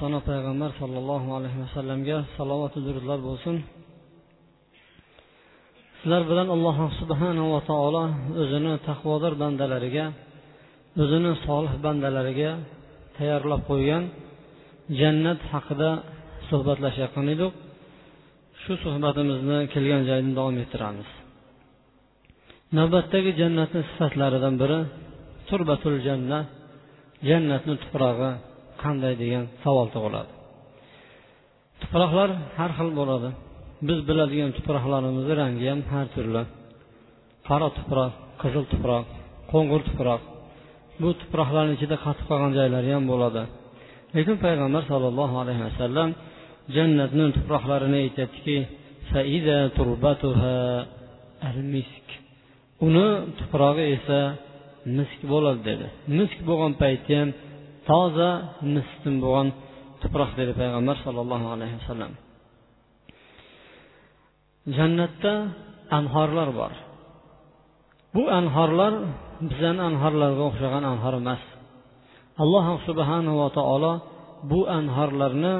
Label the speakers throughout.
Speaker 1: sano payg'ambar sollallohu alayhi vasallamga salovatu durudlar bo'lsin sizlar bilan alloh subhanava taolo o'zini taqvodor bandalariga o'zini solih bandalariga tayyorlab qo'ygan jannat haqida suhbatlashayotgan edik. Shu suhbatimizni kelgan joydan davom ettiramiz. Navbatdagi jannatni sifatlaridan biri turbatul jannat jannatni tuprog'i. Qanday degan savol tug'iladi. Tuproqlar har xil bo'ladi. Biz biladigan tuproqlarimizni rangi ham har turli qora tuproq qizil tuproq qo'ng'ir tuproq. Bu tuproqlarni ichida qotib qolgan joylari ham bo'ladi. Lekin payg'ambar sollallohu alayhi vasallam jannatni tuproqlarini aytyaptiki uni tuprog'i esa misk bo'ladi dedi. Misk bo'lgan paytda ham toza mistin bo'lgan tuproq dedi payg'ambar sollallohu alayhi vasallam. Jannatda anhorlar bor. Bu anhorlar bizani anhorlarga o'xshagan anhor emas. Alloh subhanava taolo bu anhorlarni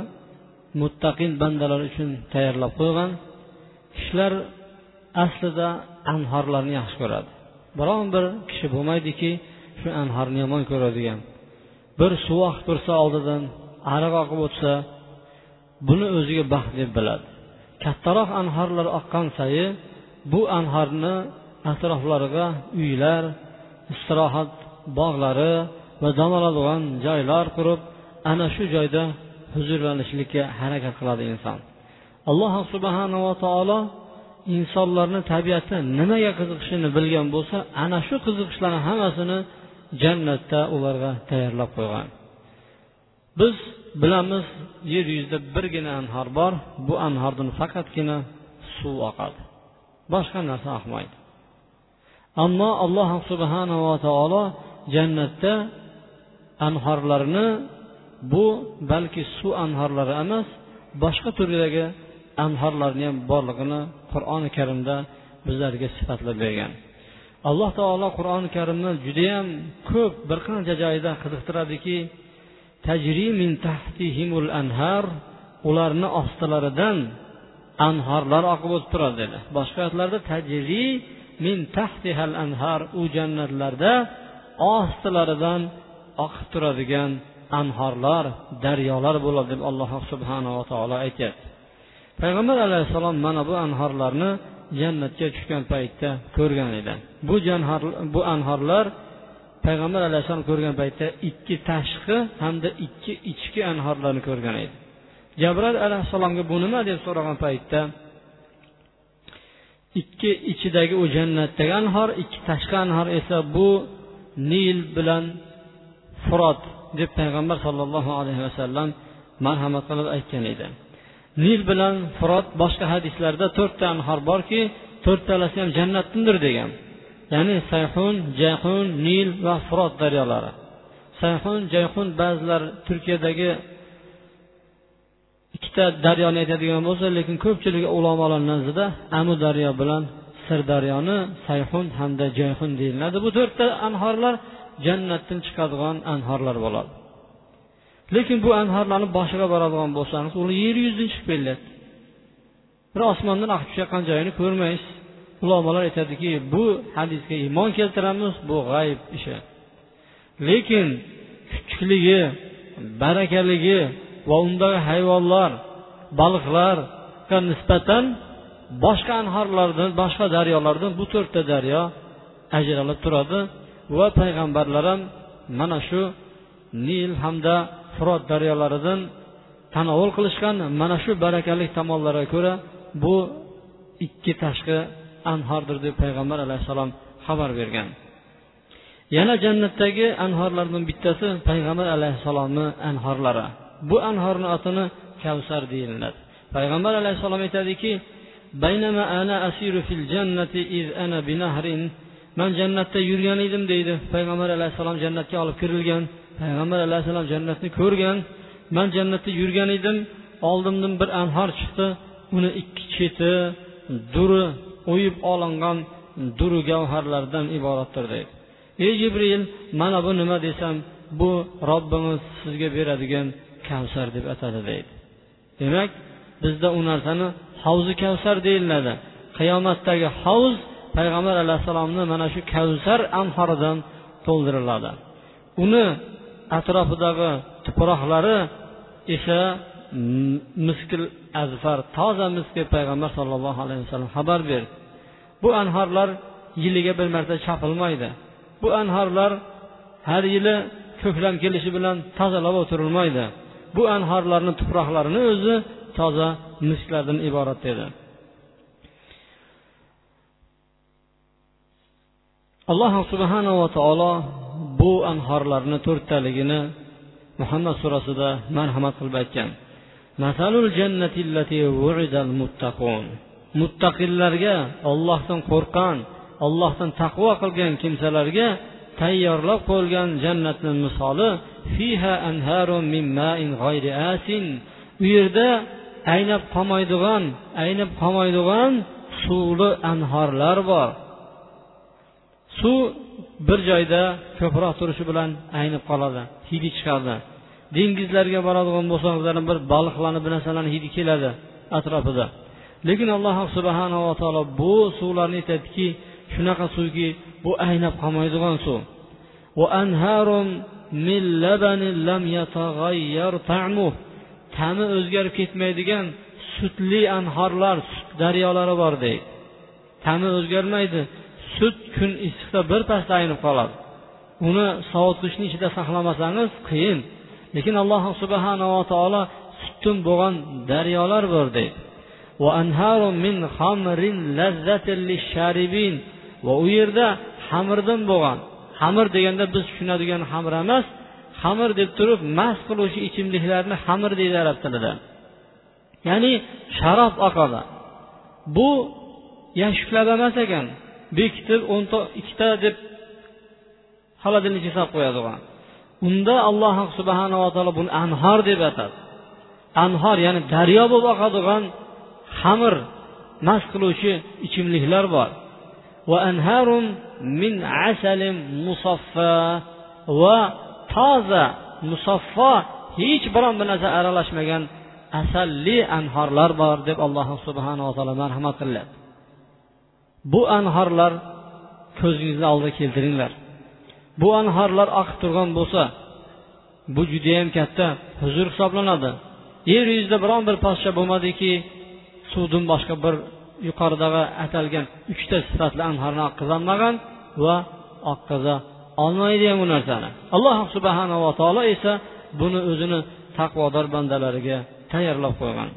Speaker 1: muttaqin bandalar uchun tayyorlab qo'ygan. Kishilar aslida anhorlarni yaxshi ko'radi. Biron bir kishi bo'lmaydiki shu anhorni yomon ko'radigan. Bir suv oqib tursa oldidan ariq oqib o'tsa buni o'ziga baxt deb biladi. Kattaroq anhorlar oqqan sayi bu anhorni atroflariga uylar istirohat bog'lari va dam oladigan joylar qurib ana shu joyda huzurlanishlikka harakat qiladi inson. Alloh subhanava taolo insonlarni tabiati nimaga qiziqishini bilgan bo'lsa ana shu qiziqishlarni hammasini jannatda ularga tayyorlab qo'ygan. Biz bilamiz yer yuzida birgina anhor bor. Bu anhordan faqatgina suv oqadi. Boshqa narsa oqmaydi. Ammo alloh subhanava taolo jannatda anhorlarni bu balki suv anhorlari emas boshqa turdagi anhorlarni ham borlig'ini qur'oni karimda bizlarga sifatlab bergan. Alloh taolo qur'oni karimni judayam ko'p bir qancha joyida qiziqtiradiki tajri tahtihimul anhar ularni ostilaridan anhorlar oqib o'tib turadi dedi. Boshqa oyatlarda tajri min tahtihal anhar u jannatlarda ostilaridan oqib turadigan anhorlar daryolar bo'ladi deb alloh subhanava taolo aytyapti. Payg'ambar alayhissalom mana bu anhorlarni jannatga tushgan paytda ko'rgan edi. Bu bu anhorlar payg'ambar alayhissalom ko'rgan paytda ikki tashqi hamda ikki ichki anhorlarni ko'rgan edi. Jabroil alayhissalomga bu nima deb so'ragan paytda ikki ichidagi u jannatdagi anhor ikki tashqi anhor esa bu nil bilan furot deb payg'ambar sollallohu alayhi vasallam marhamat qilib aytgan edi. Nil bilan firot boshqa hadislarda to'rtta anhor borki to'rttalasi ham jannatdindir degan. Ya'ni sayhun jayhun nil va firot daryolari. Sayhun jayhun ba'zilar turkiyadagi ikkita daryoni aytadigan bo'lsa lekin ko'pchilik ulamolar nazdida amu daryo bilan sirdaryoni sayhun hamda jayhun deyiladi. Bu to'rtta anhorlar jannatdan chiqadigan anhorlar bo'ladi. Lekin bu anhorlarni boshiga boradigan bo'lsangiz ular yer yuzidan chiqib kelyapti. Bir osmondan oqib tushayotgan joyini ko'rmaysiz. Ulamolar aytadiki bu hadisga iymon keltiramiz bu g'ayb ishi. Lekin kuchukligi barakaligi va undagi hayvonlar baliqlarga nisbatan boshqa anhorlardan boshqa daryolardan bu to'rtta daryo ajralib turadi va payg'ambarlar ham mana shu nil hamda firot daryolaridan tanovul qilishgan mana shu barakali tomonlarga ko'ra bu ikki tashqi anhordir deb payg'ambar alayhissalom xabar bergan. Yana jannatdagi anhorlardan bittasi payg'ambar alayhissalomni anhorlari. Bu anhorni otini kavsar deyiladi. Payg'ambar alayhissalom aytadiki man jannatda yurgan edim deydi payg'ambar alayhissalom jannatga olib kirilgan. Payg'ambar alayhissalom jannatni ko'rgan man jannatda yurgan edim oldimdan bir anhor chiqdi uni ikki cheti duri o'yib olingan duru gavharlardan iboratdir deydi. Ey jibril mana bu nima desam bu robbimiz sizga beradigan kavsar deb atadi deydi. Demak bizda u narsani havzi kavsar deyiladi. Qiyomatdagi havz payg'ambar alayhissalomni mana shu kavsar anhoridan to'ldiriladi. Uni atrofidagi tuproqlari esa miskil azfar toza misk deb payg'ambar sollallohu alayhi vasallam xabar berdi. Bu anhorlar yiliga bir marta chopilmaydi bu anhorlar har yili ko'klam kelishi bilan tozalab o'tirilmaydi. Bu anhorlarni tuproqlarini o'zi toza misklardan iborat dedi. Alloh subhanava taolo bu anhorlarni to'rttaligini muhammad surasida marhamat qilib aytgan. Muttaqillarga ollohdan qo'rqqan ollohdan taqvo qilgan kimsalarga tayyorlab qo'yilgan jannatni misoli fiha min ma'in asin. U yerda aynab qolmaydigan aynab qolmaydigan suvli anhorlar bor. Suv bir joyda ko'proq turishi bilan aynib qoladi hidi chiqadi. Dengizlarga boradigan bo'lsangizlar bir baliqlarni bir narsalarni hidi keladi atrofida. Lekin alloh subhanava taolo bu suvlarni aytadiki shunaqa suvki bu aynab qolmaydigan suv. Ta'mi o'zgarib ketmaydigan sutli anhorlar sut daryolari bor deydi ta'mi o'zgarmaydi. Sut kun issiqda birpasda aynib qoladi. Uni sovutgichni ichida saqlamasangiz qiyin. Lekin alloh subhanava taolo sutdan bo'lgan daryolar bor deydi. Va u yerda xamirdan bo'lgan. Xamir deganda biz tushunadigan xamir emas. Xamir deb turib mast qiluvchi ichimliklarni xamir deydi arab tilida. Ya'ni sharob oqadi. Bu yashuklab emas ekan. Bekitib o'nta ikkita deb холодильникka solib qo'yadigan. Unda alloh subhanava taolo buni anhor deb atadi. Anhor ya'ni daryo bo'lib oqadigan xamir mast qiluvchi ichimliklar bor. Min asalin musaffa va toza musaffo hech biron bir narsa aralashmagan asalli anhorlar bor deb alloh subhanava taolo marhamat qilyapti bu anhorlar ko'zingizni oldiga keltiringlar. Bu anhorlar oqib turgan bo'lsa bu judayam katta huzur hisoblanadi. Yer yuzida biron bir podsho bo'lmadiki suvdan boshqa bir yuqoridagi atalgan uchta sifatli anhorni oqqizolmagan va oqqiza olmaydi ham bu narsani. Alloh subhanava taolo esa buni o'zini taqvodor bandalariga tayyorlab qo'ygan.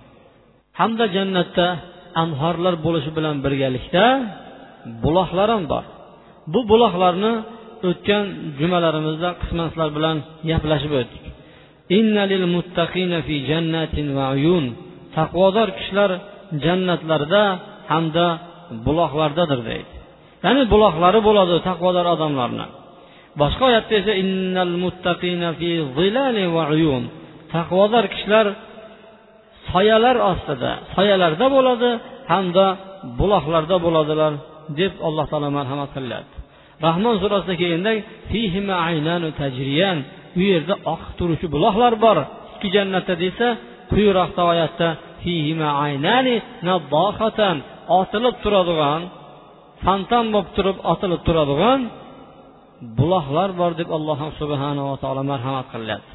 Speaker 1: Hamda jannatda anhorlar bo'lishi bilan birgalikda buloqlar ham bor. Bu buloqlarni o'tgan jumalarimizda qisman sizlar bilan gaplashib o'tdik. Taqvodor kishilar jannatlarda hamda buloqlardadir deydi. Ya'ni buloqlari bo'ladi taqvodor odamlarni. Boshqa oyatda esa innal muttaqina fi va uyun. Taqvodor kishilar soyalar ostida soyalarda bo'ladi hamda buloqlarda bo'ladilar deb alloh taolo marhamat qilyapti. Rahmon surasida kelganda u yerda oqib turuvchi buloqlar bor ikki jannatda desa quyiroqda oyatda otilib turadigan fontan bo'lib turib otilib turadigan buloqlar bor deb alloh subhanava taolo marhamat qilyapti.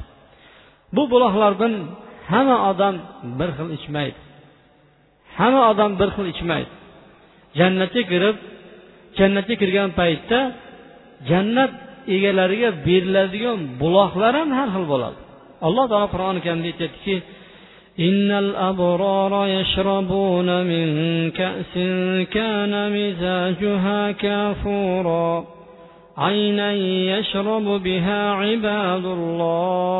Speaker 1: Bu buloqlardan hamma odam bir xil ichmaydi hamma odam bir xil ichmaydi jannatga kirib jannatga kirgan paytda jannat egalariga beriladigan buloqlar ham har xil bo'ladi alloh taolo qur'oni karimda aytyaptiki إن الأبرار يشربون من كأس كان مزاجها كافورا عينا يشرب بها عباد الله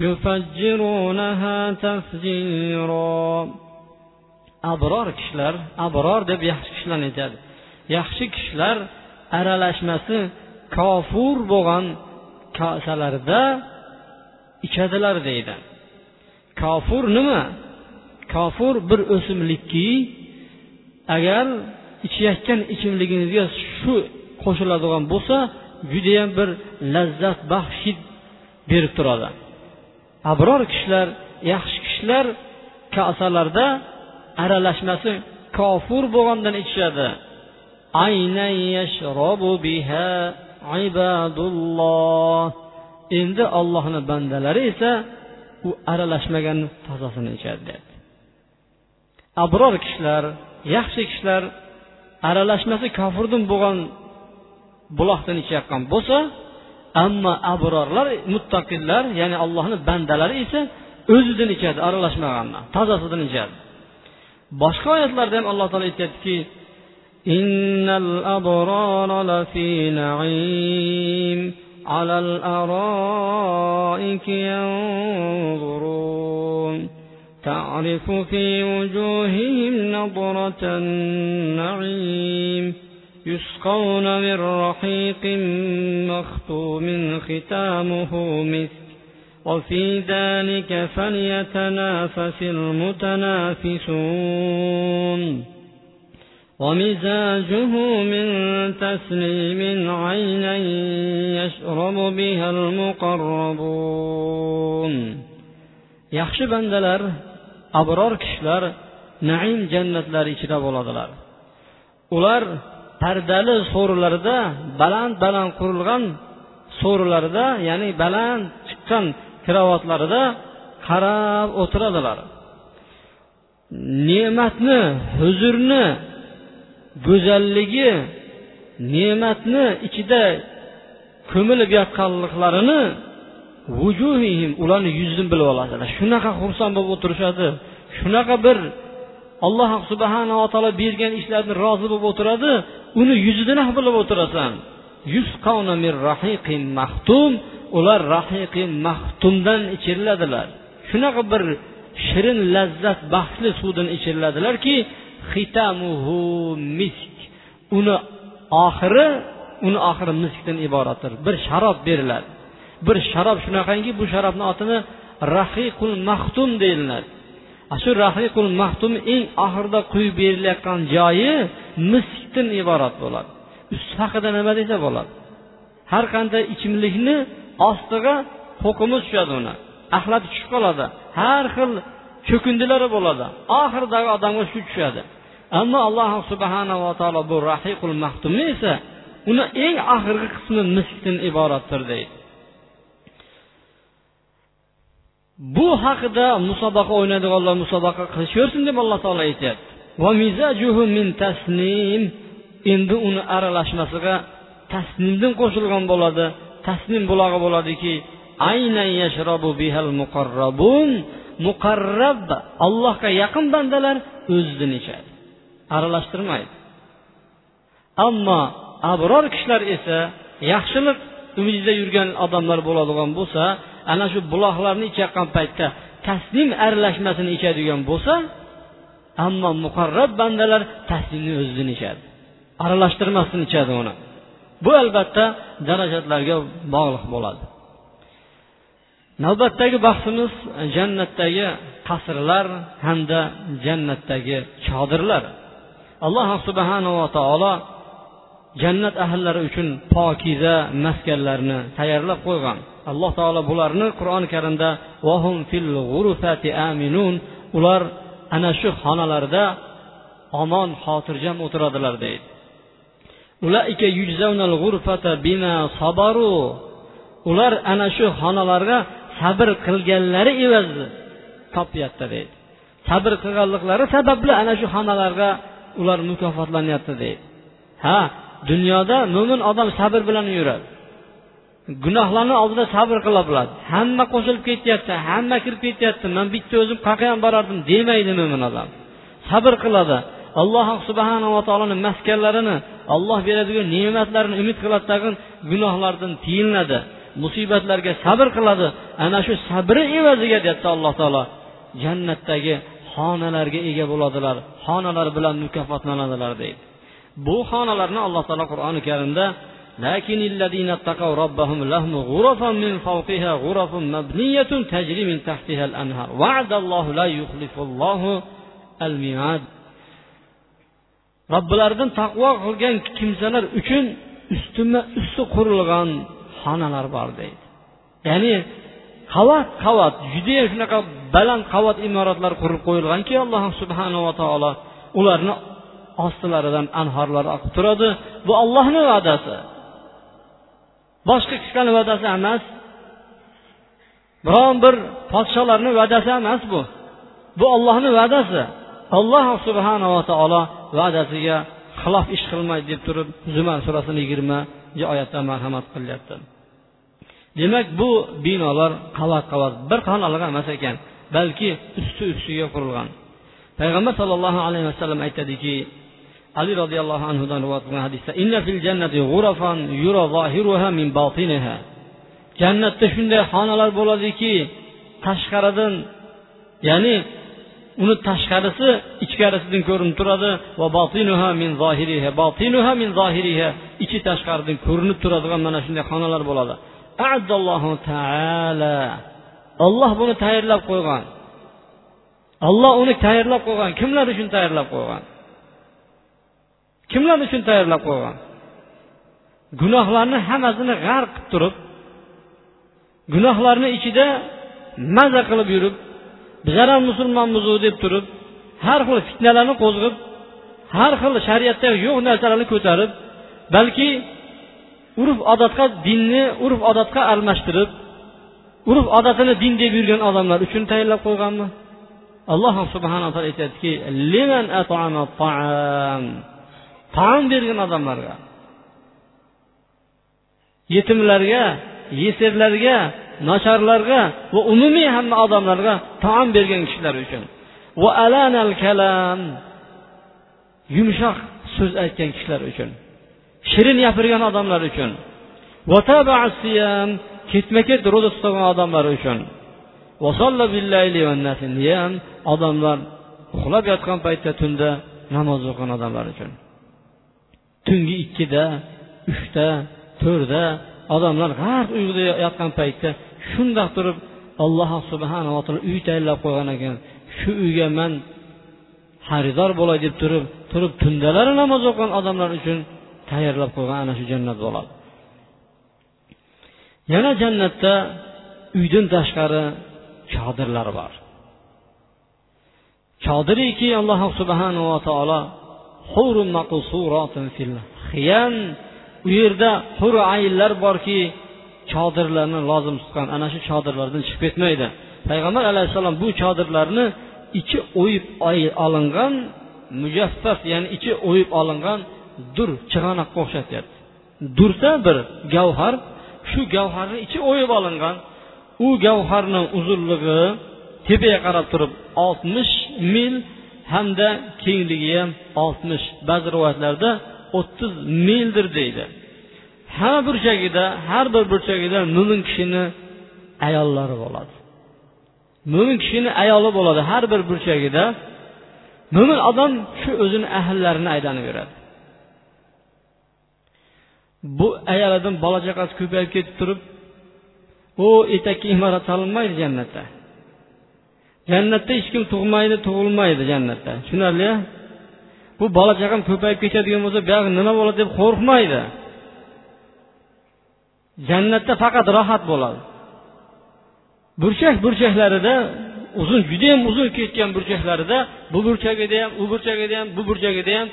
Speaker 1: يفجرونها تفجيرا abror kishilar abror deb yaxshi kishilarni aytadi yaxshi kishilar aralashmasi kofur bo'lgan kosalarda ichadilar deydi kofur nima kofur bir o'simlikki agar ichayotgan ichimligingizga shu qo'shiladigan bo'lsa judayam bir lazzat baxsh hid berib turadi abror kishilar yaxshi kishilar kosalarda aralashmasi kofir bo'lgandan ichishadi. Endi ollohni bandalari esa u aralashmagan tozasini ichadi deyapti. Abror kishilar yaxshi kishilar aralashmasi kofirdan bo'lgan buloqdan ichayotgan bo'lsa ammo abrorlar muttaqillar ya'ni allohni bandalari esa o'zidan ichadi aralashmagandan tozasidan ichadi boshqa oyatlarda ham alloh taolo aytyaptiki إن الأبرار لفي نعيم على الأرائك ينظرون تعرف في وجوههم نضرة النعيم يسقون من رحيق مختوم ختامه مسك وفي ذلك فليتنافس المتنافسون ومزاجه من تسليم عينا يشرب بها المقربون yaxshi bandalar abror kishilar naim jannatlari ichida bo'ladilar ular pardali so'rilarda baland baland qurilgan so'rilarda ya'ni baland chiqqan karavotlarida qarab o'tiradilar. Ne'matni huzurni go'zalligi ne'matni ichida ko'milib yotganliklarini vujuhihim ularni yuzidan bilib oladilar. Shunaqa xursand bo'lib o'tirishadi. Shunaqa bir alloh subhanava taolo bergan ishlarni rozi bo'lib o'tiradi uni yuzidan bilib o'tirasan. Ular rahiqi mahtumdan ichiriladilar. Shunaqa bir shirin lazzat baxtli suvdan ichiriladilarki xitamuhu misk. Uni oxiri uni oxiri miskdan iboratdir. Bir sharob beriladi bir sharob shunaqangi bu sharobni otini rahiqul mahtum deyiladi. Shu rahiqul mahtum eng oxirida quyib berilayotgan joyi miskdan iborat bo'ladi. Usti haqida nima desa bo'ladi. Har qanday ichimlikni ostiga ho'kimi tushadi uni. Axlati tushib qoladi. Har xil cho'kindilari bo'ladi. Oxiridagi odamga shu tushadi. Ammo alloh subhanava taolo bu rahiqul mahtumni esa uni eng oxirgi qismi miskdan iboratdir deydi. Bu haqida musobaqa o'ynaydiganlar musobaqa qilishaversin deb alloh taolo aytyapti. Endi uni aralashmasiga tasnimdan qo'shilgan bo'ladi. Tasnim bulog'i bo'ladiki muqarrab allohga yaqin bandalar o'zidan ichadi. Aralashtirmaydi. Ammo abror kishilar esa yaxshilik umidida yurgan odamlar bo'ladigan bo'lsa ana shu buloqlarni ichayotgan paytda taslim aralashmasini ichadigan bo'lsa ammo muqarrab bandalar taslimni o'zidan ichadi. Aralashtirmasdan ichadi uni. Bu albatta darajatlarga bog'liq bo'ladi. Navbatdagi bahsimiz jannatdagi qasrlar hamda jannatdagi chodirlar. Alloh subhanava taolo jannat ahllari uchun pokiza maskanlarni tayyorlab qo'ygan. Alloh taolo bularni qur'oni karimda ular ana shu xonalarda omon xotirjam o'tiradilar deydi. Ular ana shu xonalarga sabr qilganlari evazi topyapti deydi. Sabr qilganliklari sababli ana shu xonalarga ular mukofotlanyapti deydi. Ha dunyoda mo'min odam sabr bilan yuradi. Gunohlarni oldida sabr qila biladi. Hamma qo'shilib ketyapti hamma kirib ketyapti. Man bitta o'zim qayerqa ham borardim demaydi mo'min odam. Sabr qiladi. Alloh subhanava taoloni maskanlarini olloh beradigan ne'matlarini umid qiladi tag'in gunohlardan tiyilinadi musibatlarga sabr qiladi. Ana shu sabri evaziga deyapti alloh taolo. Jannatdagi xonalarga ega bo'ladilar xonalar bilan mukofotlanadilar deydi. bu xonalarni alloh taolo qur'oni karimda لكن الذين اتقوا ربهم لهم غرفا من فوقها غرف مبنية تجري من تحتها الأنهار وعد الله لا يخلف الله الميعاد robbilaridan taqvo qilgan kimsalar uchun ustma usti qurilgan xonalar bor deydi ya'ni qavat qavat judayam shunaqa baland qavat imoratlar qurib qo'yilganki alloh subhanava taolo ularni ostilaridan anhorlar oqib turadi. Bu ollohni va'dasi. Boshqa kishilarni va'dasi emas. Biron bir podsholarni va'dasi emas bu. Bu ollohni va'dasi. Alloh subhanava taolo va'dasiga xilof ish qilmaydi deb turib zumar surasini yigirmanchi oyatda marhamat qilyapti. Demak bu binolar qavat qavat bir xonalar emas ekan balki usti ustiga qurilgan. Payg'ambar sollallohu alayhi vasallam aytadiki ali roziyallohu anhudan rivoyat qilgan hadisda inna fil jannati ghurafan yura zohiruha min batiniha. Jannatda shunday xonalar bo'ladiki tashqaridan ya'ni uni tashqarisi ichkarisidan ko'rinib turadi va botinuha min zohiriha botinuha min zohiriha ichi tashqaridan ko'rinib turadigan mana shunday xonalar bo'ladi. Addallohu taala. Olloh buni tayyorlab qo'ygan. Olloh uni tayyorlab qo'ygan. Kimlar uchun tayyorlab qo'ygan? Kimlar uchun tayyorlab qo'ygan gunohlarni hammasini g'arq qilib turib gunohlarni ichida maza qilib yurib bizlar ham musulmonmizu deb turib har xil fitnalarni qo'zg'ab har xil shariatda yo'q narsalarni ko'tarib balki urf odatga dinni urf odatga almashtirib urf odatini din deb yurgan odamlar uchun tayyorlab qo'yganmi? Alloh subhanaa taolo aytyaptiki taom bergan odamlarga yetimlarga yesirlarga nocharlarga va umumiy hamma odamlarga taom bergan kishilar uchun. Va alanal kalam yumshoq so'z aytgan kishilar uchun shirin gapirgan odamlar uchun. Ketma ket ro'za tutgan odamlar uchun. Odamlar uxlab yotgan paytda tunda namoz o'qigan odamlar uchun. Tungi ikkida uchda to'rtda odamlar g'arq uyquda yotgan paytda shundoq turib alloh subhanava taolo uy tayyorlab qo'ygan ekan. Shu uyga man xaridor bo'lay deb turib turib tundalari namoz o'qigan odamlar uchun tayyorlab qo'ygan ana shu jannat bo'ladi. Yana jannatda uydan tashqari chodirlar bor. Chodiriki alloh subhanava taolo xiyan. U yerda huru ayinlar borki chodirlarni lozim tutgan. Ana shu chodirlardan chiqib ketmaydi. Payg'ambar alayhissalom bu chodirlarni ichi o'yib olingan mujaffaf ya'ni ichi o'yib olingan dur chig'anoqqa o'xshatyapti. Durda bir gavhar shu gavharni ichi o'yib olingan. U gavharni uzunligi tepaga qarab turib oltmish mil hamda kengligi ham oltmish ba'zi rivoyatlarda o'ttiz mildir deydi. Har burchagida har bir burchagida mo'min kishini ayollari bo'ladi. Mo'min kishini ayoli bo'ladi. Har bir burchagida mo'min odam shu o'zini ahllarini aylanib yuradi. Bu ayolidan bola chaqasi ko'payib ketib turib u etakka imorat solinmaydi jannatda. Jannatda hech kim tug'maydi tug'ilmaydi jannatda tushunarli bu bola chaqam ko'payib ketadigan bo'lsa buyog'i nima bo'ladi deb qo'rqmaydi. Jannatda faqat rohat bo'ladi. Burchak burchaklarida uzun judayam uzun ketgan burchaklarida bu burchagida ham u burchagida ham bu burchagida ham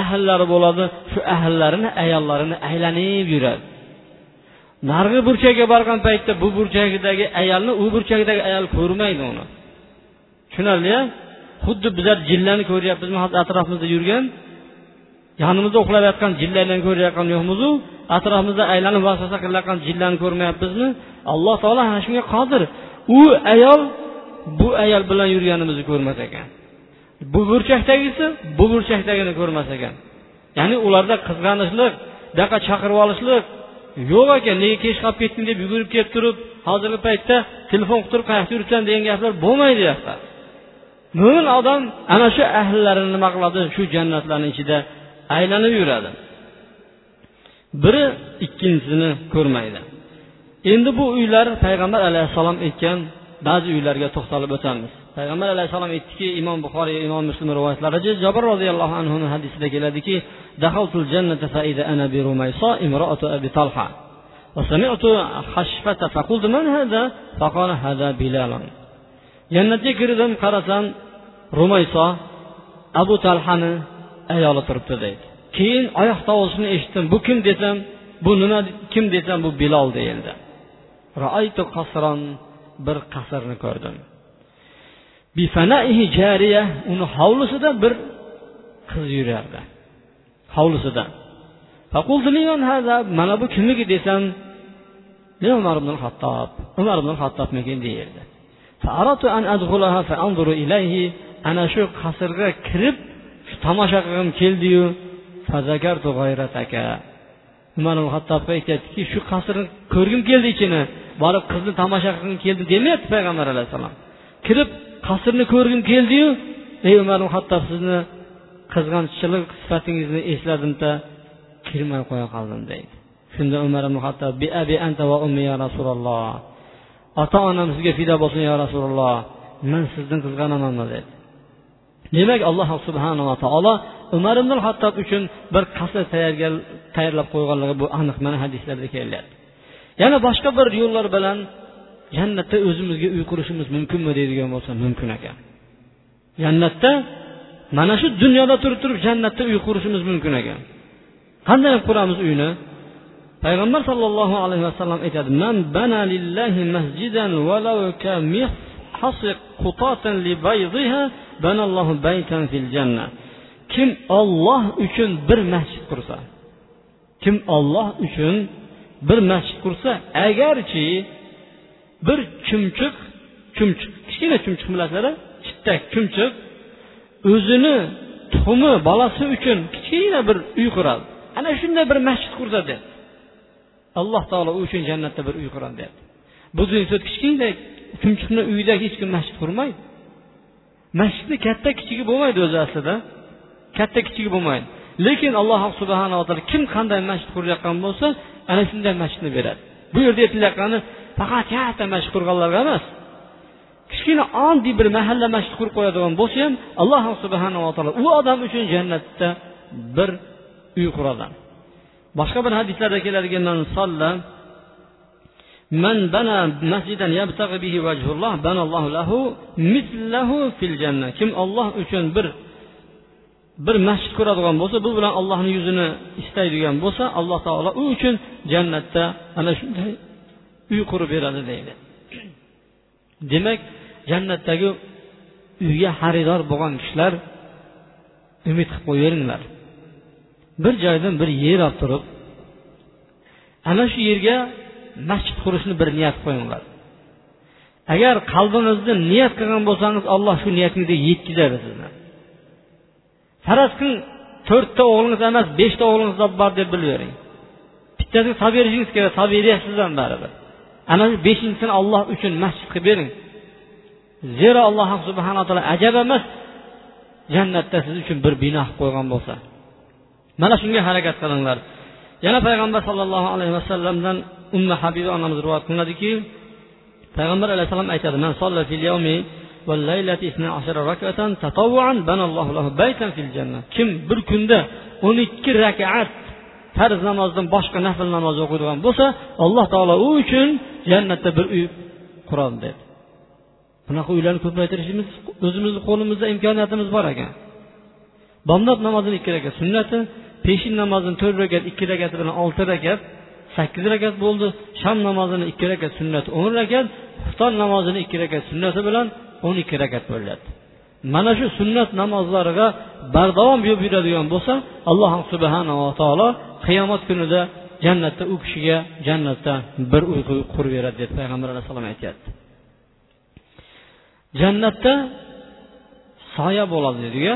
Speaker 1: ahllari bo'ladi. Shu ahllarini ayollarini aylanib yuradi. Narigi burchakka borgan paytda bu burchagidagi ayolni u burchakdagi ayol ko'rmaydi uni. Tushunarli xuddi bizlar jillani ko'ryapmizmi hozir atrofimizda yurgan yonimizda uxlab yotgan jillarni ko'rayotgan yo'qmizu atrofimizda aylanib vasvasa qilayotgan jillani ko'rmayapmizmi? Alloh taolo ana shunga qodir. U ayol bu ayol bilan yurganimizni ko'rmas ekan. Bu burchakdagisi bu burchakdagini ko'rmas ekan. Ya'ni ularda qizg'anishlik buyoqqa chaqirib olishlik yo'q ekan. Nega kech qolib ketding deb yugurib kelib turib hozirgi paytda telefon qutirib turib qayoqda yuribsan degan gaplar bo'lmaydi bu yoqda. mo'min odam ana shu ahllarini nima qiladi shu jannatlarni ichida aylanib yuradi biri ikkinchisini ko'rmaydi endi bu uylar payg'ambar alayhissalom aytgan ba'zi uylarga to'xtalib o'tamiz payg'ambar alayhissalom aytdiki imom buxoriy imom muslim rivoyatlarida jabr roziyallohu anhuni hadisida keladiki وسمعت خشفة فقلت من هذا فقال هذا بلال Jannatga kirdim qarasam rumayso abu talhani ayoli turibdi deydi. Keyin oyoq tovushini eshitdim. Bu kim desam bu nima kim desam bu bilol deyildi. Bir qasrni ko'rdim. Uni hovlisida bir qiz yurardi. Hovlisida. Mana bu kimniki desam? Umar ibn hattob umar ibn hattobniki deyildi. Ana shu qasrga kirib shu tomosha qilgim keldiyu umar ibn hattobga aytyaptiki shu qasrni ko'rgim keldi ichini borib qizni tomosha qilgim keldi demayapti payg'ambar alayhissalom kirib qasrni ko'rgim keldiyu ey umar ibn hattob sizni qizg'anchilik sifatingizni esladimda kirmay qo'ya qoldim deydi shunda umar ibn hattob bi abi anta va ummi ya rasululloh ota onam sizga fido bo'lsin yo rasululloh. Man sizdan qizg'anamanmi dedi. Demak alloh subhanava taolo umar ibn hattob uchun bir qasr tayyorlab qo'yganligi bu aniq mana hadislarda kelyapti yana boshqa bir yo'llar bilan jannatda o'zimizga uy qurishimiz mumkinmi deydigan bo'lsa mumkin ekan. Jannatda mana shu dunyoda turib turib jannatda uy qurishimiz mumkin ekan. Qanday quramiz uyni? Payg'ambar sollallohu alayhi vasallam aytadi man bana lillahi masjidan walau ka qutatan li baydiha banallohu baytan fil janna. Kim olloh uchun bir masjid qursa kim olloh uchun bir masjid qursa agarchi bir chumchuq chumchuq kichkina chumchuq bilasizlar chittak chumchuq o'zini tuxumi bolasi uchun kichkina bir uy quradi. Ana shunday bir masjid qursa deb alloh taolo u uchun jannatda bir uy quradi deyapti. Bu dunyoda kichkina chumchuqni uyida hech kim masjid qurmaydi. Masjidni katta kichigi bo'lmaydi o'zi aslida. Katta kichigi bo'lmaydi. Lekin alloh subhanava taolo kim qanday masjid qurayotgan bo'lsa ana shunday masjidni beradi. Bu yerda aytilayotgani faqat katta masjid qurganlarga emas. Kichkina oddiy bir mahalla masjid qurib qo'yadigan bo'lsa ham alloh subhanava taolo u odam uchun jannatda bir uy quradi. boshqa bir hadislarda keladigan من بنى مسجدا يبتغي به وجه الله بنى الله له مثله في الجنة kim olloh uchun bir bir masjid quradigan bo'lsa bu bilan allohni yuzini istaydigan bo'lsa alloh taolo u uchun jannatda ana shunday uy qurib beradi deydi demak jannatdagi uyga xaridor bo'lgan kishilar umid qilib qo'yaveringlar bir joydan bir yer olib turib ana shu yerga masjid qurishni bir niyat qo'yinglar. Agar qalbingizda niyat qilgan bo'lsangiz alloh shu niyatingizga yetkazadi sizni. Faraz qiling to'rtta o'g'lingiz emas beshta o'g'lingiz bor deb bilib bering bittasiga solib berishingiz kerak solib beryapsiz ham baribir. Ana shu beshinchisini olloh uchun masjid qilib bering. Zero alloh subhanaa taolo ajab emas jannatda siz uchun bir bino qilib qo'ygan bo'lsa. Mana shunga harakat qilinglar. Yana payg'ambar sollallohu alayhi vasallamdan umma habiba onamiz rivoyat qilinadiki payg'ambar alayhissalom aytadi man solla fil yawmi kim bir kunda o'n ikki rakat farz namozdan boshqa nafl namoz o'qiydigan bo'lsa alloh taolo u uchun jannatda bir uy quradi dedi. Bunaqa uylarni ko'paytirishimiz o'zimizni qo'limizda imkoniyatimiz bor ekan. Bomdod namozini ikki rakat sunnati peshin namozini to'rt rakat ikki rakati bilan olti rakat sakkiz rakat bo'ldi. Sham namozini ikki rakat sunnati o'n rakat xufton namozini ikki rakat sunnati bilan o'n ikki rakat bo'ladi mana shu sunnat namozlariga bardavom bo'lib yuradigan bo'lsa alloh subhanava taolo qiyomat kunida jannatda u kishiga jannatda bir uy qurib beradi deb payg'ambar alayhissalom aytyapti. Jannatda soya bo'ladi dediku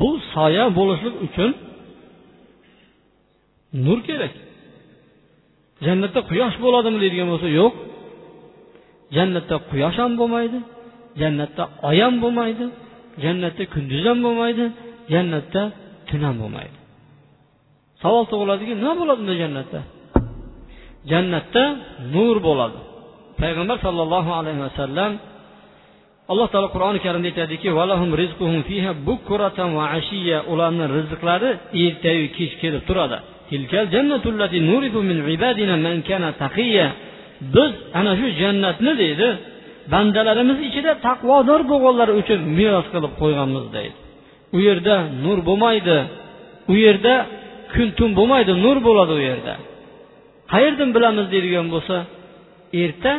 Speaker 1: bu soya bo'lishlik uchun nur kerak. Jannatda quyosh bo'ladimi deydigan bo'lsa yo'q. Jannatda quyosh ham bo'lmaydi jannatda oy ham bo'lmaydi jannatda kunduz ham bo'lmaydi jannatda tun ham bo'lmaydi. Savol tug'iladiki nima bo'ladi unda jannatda? Jannatda nur bo'ladi. Payg'ambar sollallohu alayhi vasallam alloh taolo qur'oni karimda aytadiki ularni rizqlari ertayu kech kelib turadi. Biz ana shu jannatni deydi bandalarimiz ichida taqvodor bo'lganlar uchun meros qilib qo'yganmiz deydi. U yerda nur bo'lmaydi u yerda kun tun bo'lmaydi nur bo'ladi u yerda. Qayerdan bilamiz? deydigan bo'lsa erta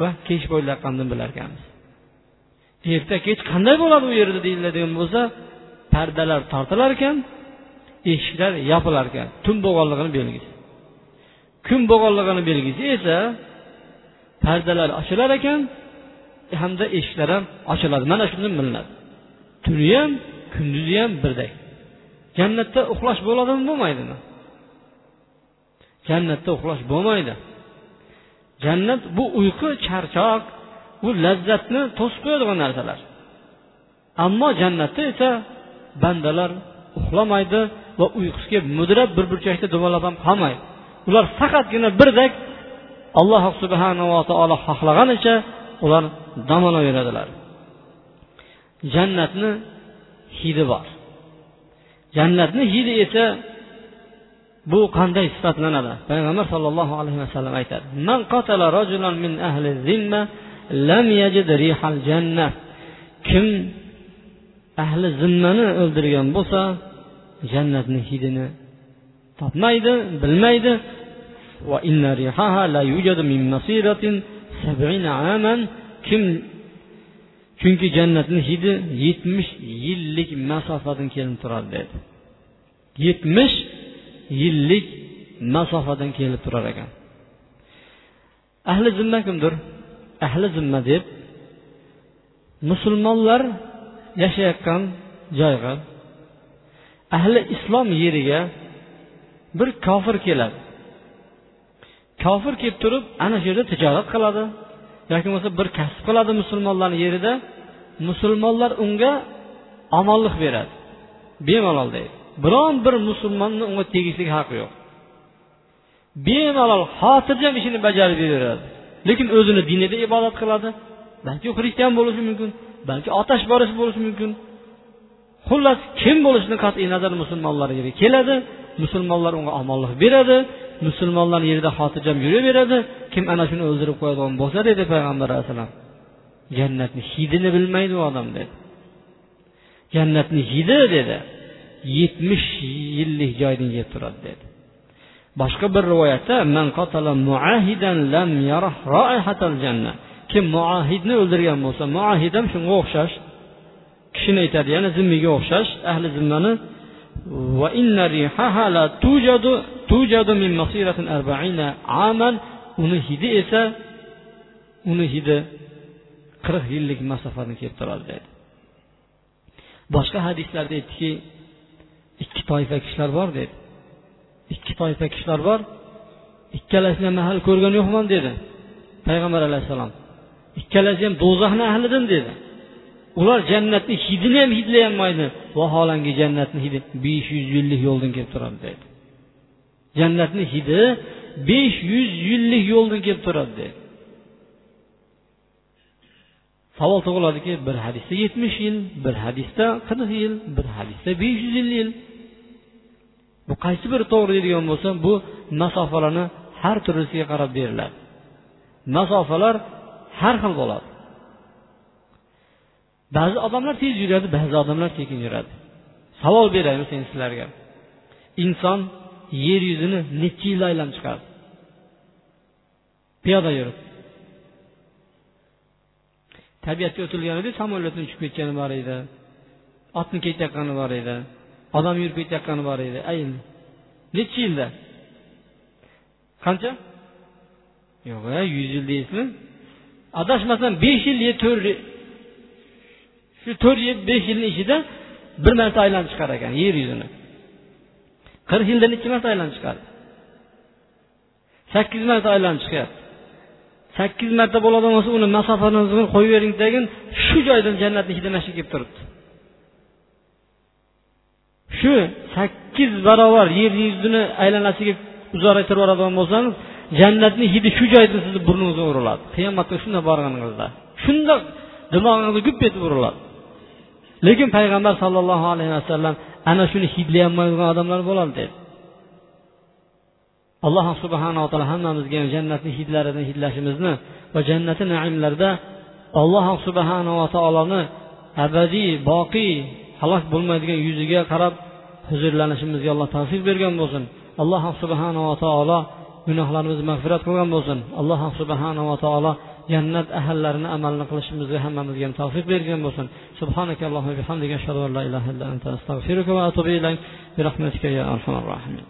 Speaker 1: va kech bo'layotgandan bilarkanmiz. Erta kech qanday bo'ladi u yerda deyiladigan bo'lsa pardalar tortilar ekan eshiklar yopilar ekan tun bo'lganligini belgisi. Kun bo'lganligini belgisi esa pardalar ochilar ekan hamda eshiklar ham ochiladi. Mana shundan bilinadi tuni ham kunduzi ham birdek jannatda uxlash bo'ladimi bo'lmaydimi? Jannatda uxlash bo'lmaydi. Jannat bu uyqu charchoq bu lazzatni to'sib qo'yadigan narsalar. Ammo jannatda esa bandalar uxlamaydi va uyqusiga mudrab bir burchakda dumalab ham qolmaydi. Ular faqatgina birdek alloh subhanava taolo xohlaganicha ular dam olaveradilar jannatni hidi bor. Jannatni hidi esa bu qanday sifatlanadi? Payg'ambar sollallohu alayhi vasallam aytadi man qatala rajulan min ahli zimma lam yajid rihal janna kim ahli zimmani o'ldirgan bo'lsa jannatni hidini topmaydi bilmaydi va inna rihaha la yujad min masiratin aman kim chunki jannatni hidi yetmish yillik masofadan kelib turadi dedi yetmish yillik masofadan kelib turar ekan ahli zimma kimdir ahli zimma deb musulmonlar yashayotgan joyga ahli islom yeriga bir kofir keladi. Kofir kelib turib ana shu yerda tijorat qiladi yoki bo'lmasa bir kasb qiladi musulmonlarni yerida musulmonlar unga omonlik beradi. Bemalol deydi. Biron bir musulmonni unga tegishlik haqqi yo'q. Bemalol xotirjam ishini bajarib yuraveradi. Lekin o'zini dinida ibodat qiladi balki xristian bo'lishi mumkin balki otash borish bo'lishi mumkin xullas kim bo'lishidan qat'iy nazar musulmonlar yeriga keladi musulmonlar unga omonlik beradi musulmonlar yerida xotirjam yuraveradi kim ana shuni o'ldirib qo'yadigan bo'lsa dedi payg'ambar alayhissalom jannatni hidini bilmaydi u odam dedi. Jannatni hidi dedi yetmish yillik joydan yeb turadi dedi boshqa bir rivoyatda kim muahidni o'ldirgan bo'lsa muahid ham shunga o'xshash. Kishini aytadi ya'ni zimmiga o'xshash ahli zimmani uni hidi esa uni hidi qirq yillik masofani kelib turadi dedi boshqa hadislarda aytdiki ikki toifa kishilar bor dedi ikki toifa kishilar bor. Ikkalasini ham hali ko'rgan yo'qman dedi payg'ambar alayhissalom. Ikkalasi ham do'zaxni ahlidan dedi. Ular jannatni hidini ham hidlayolmaydi. Vaholanki jannatni hidi besh yuz yillik yo'ldan kelib turadi dedi. Jannatni hidi besh yuz yillik yo'ldan kelib turadi dedi. Savol tug'iladiki bir hadisda yetmish yil bir hadisda qirq yil bir hadisda besh yuz yil. Bu qaysi biri to'g'ri deydigan bo'lsa bu masofalarni har turlisiga qarab beriladi. Masofalar har xil bo'ladi. Ba'zi odamlar tez yuradi ba'zi odamlar sekin yuradi. Savol beraymi sen sizlarga? Inson yer yuzini necha yil aylanib chiqadi piyoda yurib. Tabiatga o'tilganida samolyotni uchib ketgani bor edi. Otni ketayotgani bor edi. Odam yurib ketayotgani bor edi. Ayil nechi yilda? Qancha? Yo'q e, yuz yil deysizmi? Adashmasam besh yil yo to'rt shu to'rt yil besh yilni ichida bir marta aylanib chiqar ekan yer yuzini. Qirq yilda nechi marta aylanib chiqadi sakkiz marta aylanib chiqyapti sakkiz marta bo'ladigan bo'lsa uni masofani qo'yib bering tagin shu joydan jannatni hidi mana shu kelib turibdi. Shu sakkiz barobar yer yuzini aylanasiga uzoraytirib yuboradigan bo'lsangiz jannatni hidi shu joyda sizni burningizga uriladi. Qiyomatga shunday borganingizda shundoq dimog'ingizga gup etib uriladi. Lekin payg'ambar sollallohu alayhi vasallam ana shuni hidlayolmaydigan odamlar bo'ladi dedi. Alloh subhanava taolo hammamizga ham jannatni hidlaridan hidlashimizni va jannati naimlarda alloh subhanava taoloni abadiy boqiy halok bo'lmaydigan yuziga qarab huzurlanishimizga alloh tavfiq bergan bo'lsin alloh subhanava taolo gunohlarimizni mag'firat qilgan bo'lsin alloh subhanava taolo jannat ahallarini amalni qilishimizga hammamizga ham tavfiq bergan bo'lsin سبحانك اللهم وبحمدك أشهد أن لا إله إلا أنت أستغفرك وأتوب إليك برحمتك يا أرحم الراحمين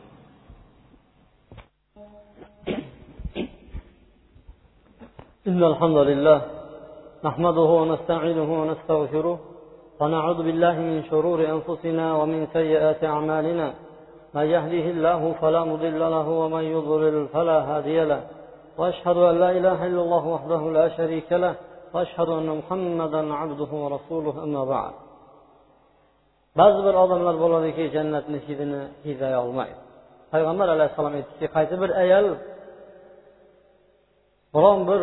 Speaker 1: إن الحمد لله نحمده ونستعينه ونستغفره ونعوذ بالله من شرور أنفسنا ومن سيئات أعمالنا. من يهديه الله فلا مضل له ومن يضلل فلا هادي له. وأشهد أن لا إله إلا الله وحده لا شريك له. وأشهد أن محمدا عبده ورسوله أما بعد. بعض بر آدم لربولا جنة نشيدنا إذا يغمعي پayg'ambar alayhissalom aytdiki qaysi bir ayol biron bir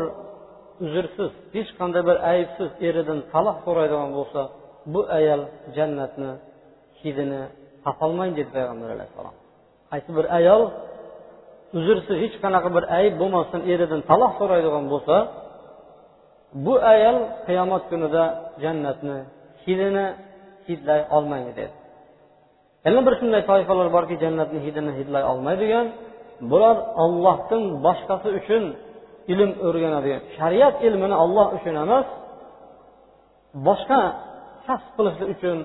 Speaker 1: uzrsiz hech qanday bir aybsiz eridan taloq so'raydigan bo'lsa bu ayol jannatni hidini topolmaydi dedi payg'ambar alayhissalom. Qaysi bir ayol uzrsiz hech qanaqa bir ayb bo'lmasdan eridan taloq so'raydigan bo'lsa bu ayol qiyomat kunida jannatni hidini hidlay olmaydi dedi. Yana bir shunday toifalar borki jannatni hidini hidlay olmaydigan bular ollohdan boshqasi uchun ilm o'rganadigan shariat ilmini olloh uchun emas boshqa kasb qilishlik uchun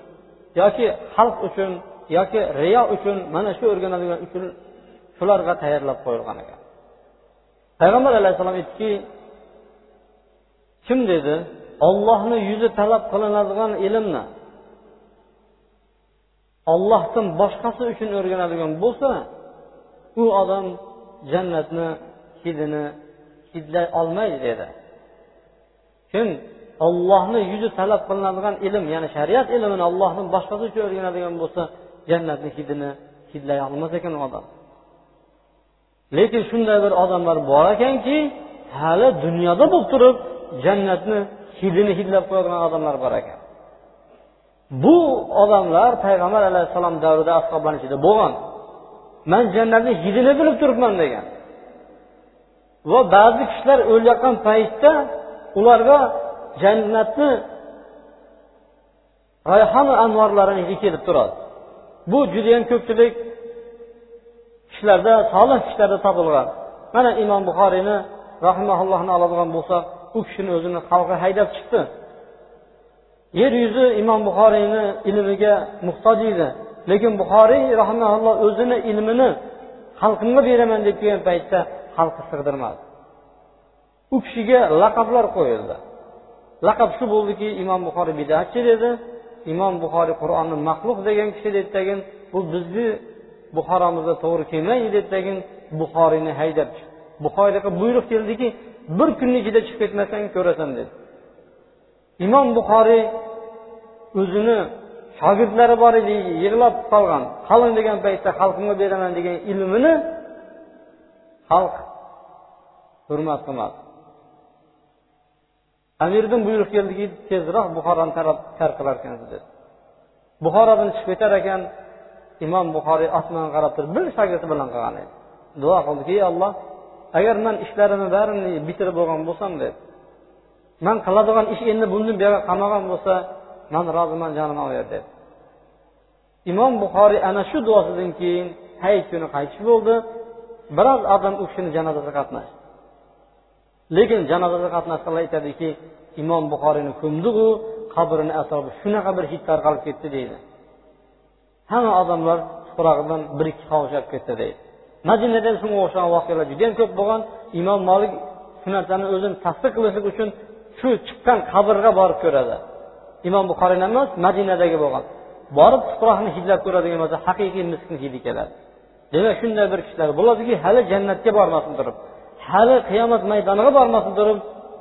Speaker 1: yoki xalq uchun yoki riyo uchun mana shu o'rganadigan uchun shularga tayyorlab qo'yilgan ekan. Payg'ambar alayhissalom aytdiki kim dedi? Ollohni yuzi talab qilinadigan ilmni ollohdan boshqasi uchun o'rganadigan bo'lsa u odam jannatni hidini hidlay olmaydi dedi. Kim ollohni yuzi talab qilinadigan ilm ya'ni shariat ilmini ollohni boshqasi uchun o'rganadigan bo'lsa jannatni hidini hidlay olmas ekan u odam. Lekin shunday bir odamlar bor ekanki hali dunyoda bo'lib turib jannatni hidini hidlab qo'yadigan odamlar bor ekan. Bu odamlar payg'ambar alayhissalom davrida ashoblarni ichida bo'lgan man jannatni hidini bilib turibman degan. Va ba'zi kishilar o'layotgan paytda ularga jannatni rayhon anvorlarini hidi kelib turadi. Bu judayam ko'pchilik kishilarda solih kishilarda topilgan. Mana imom buxoriyni rahimaullohni oladigan bo'lsak u kishini o'zini xalqi haydab chiqdi. Yer yuzi imom buxoriyni ilmiga muhtoj edi. Lekin buxoriy rahimaulloh o'zini ilmini xalqimga beraman deb kelgan paytda xalqi sig'dirmadi. U kishiga laqablar qo'yildi. Laqab shu bo'ldiki imom buxoriy bidatchi dedi. Imom buxoriy qur'onni maxluq degan kishi dedi tagin bu bizni buxoromizga to'g'ri kelmaydi deb tagin buxoriyni haydab buxoriyga buyruq keldiki bir kunni ichida chiqib ketmasang ko'rasan dedi. Imom buxoriy o'zini shogirdlari bor edi yig'lab qolgan. Qalin degan paytda xalqimga beraman degan ilmini xalq hurmat qilmadi. Amirdan buyruq keldiki tezroq buxoroni tark qilar ekansiz dedi. Buxorodan chiqib ketar ekan imom buxoriy osmonga qarab turib bir shogirdi bilan qolgan edi. Duo qildiki ey olloh agar man ishlarimni barini bitirib bo'lgan bo'lsam dedi. Man qiladigan ish endi bundan buyog'i qolmagan bo'lsa man roziman jonim olaver dedi. Imom buxoriy ana shu duosidan keyin hayit kuni qaytish bo'ldi. Biroz odam u kishini janozasiga qatnashdi. Lekin janozada qatnashganlar aytadiki imom buxoriyni ko'mdiku qabrini atrofi shunaqa bir hid tarqalib ketdi deydi. Hamma odamlar tuprog'idan bir ikki qovushab ketdi deydi. Madinada shunga o'xshagan voqealar judayam ko'p bo'lgan. Imom molik shu narsani o'zini tasdiq qilishlik uchun shu chiqqan qabrga borib ko'radi. Imom buxoriyni emas madinadagi bo'lgan. Borib tuproqni hidlab ko'radigan bo'lsa haqiqiy miskin hidi keladi demak shunday bir kishilar bo'ladiki hali jannatga bormasin turib. hali qiyomat maydoniga bormasin turib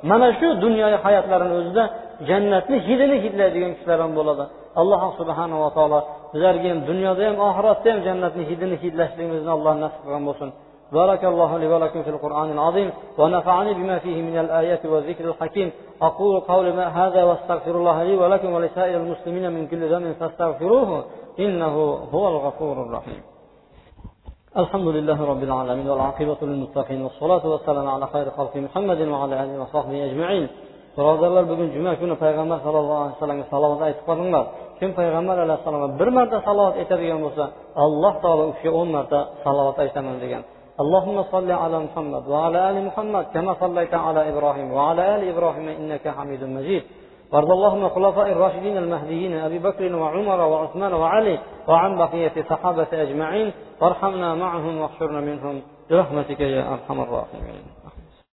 Speaker 1: mana shu dunyoviy hayotlarini o'zida jannatni hidini hidlaydigan kishilar ham bo'ladi alloh subhanava taolo bizlarga ham dunyoda ham oxiratda ham jannatni hidini hidlashligimizni alloh nasib qilgan bo'lsin بارك الله لي ولكم في القرآن العظيم ونفعني بما فيه من الآيات والذكر الحكيم أقول قولي هذا واستغفر الله لي ولكم ولسائر المسلمين من كل ذنب فاستغفروه إنه هو الغفور الرحيم الحمد لله رب العالمين والعاقبة للمتقين والصلاة والسلام على خير خلق محمد وعلى آله وصحبه أجمعين birodarlar bugun juma kuni payg'ambar sallallohu alayhi vasallamga salovat aytib qolinglar kim payg'ambar alayhissalomga bir marta salovat aytadigan bo'lsa alloh taolo u kishiga o'n marta salovat aytaman degan اللهم صل على محمد وعلى ال محمد كما صليت على إبراهيم وعلى ال إبراهيم انك حميد مجيد وارض اللهم الخلفاء الراشدين المهديين أبي بكر وعمر وعثمان وعلي وعن بقية الصحابة أجمعين وارحمنا معهم واحشرنا منهم برحمتك يا أرحم الراحمين.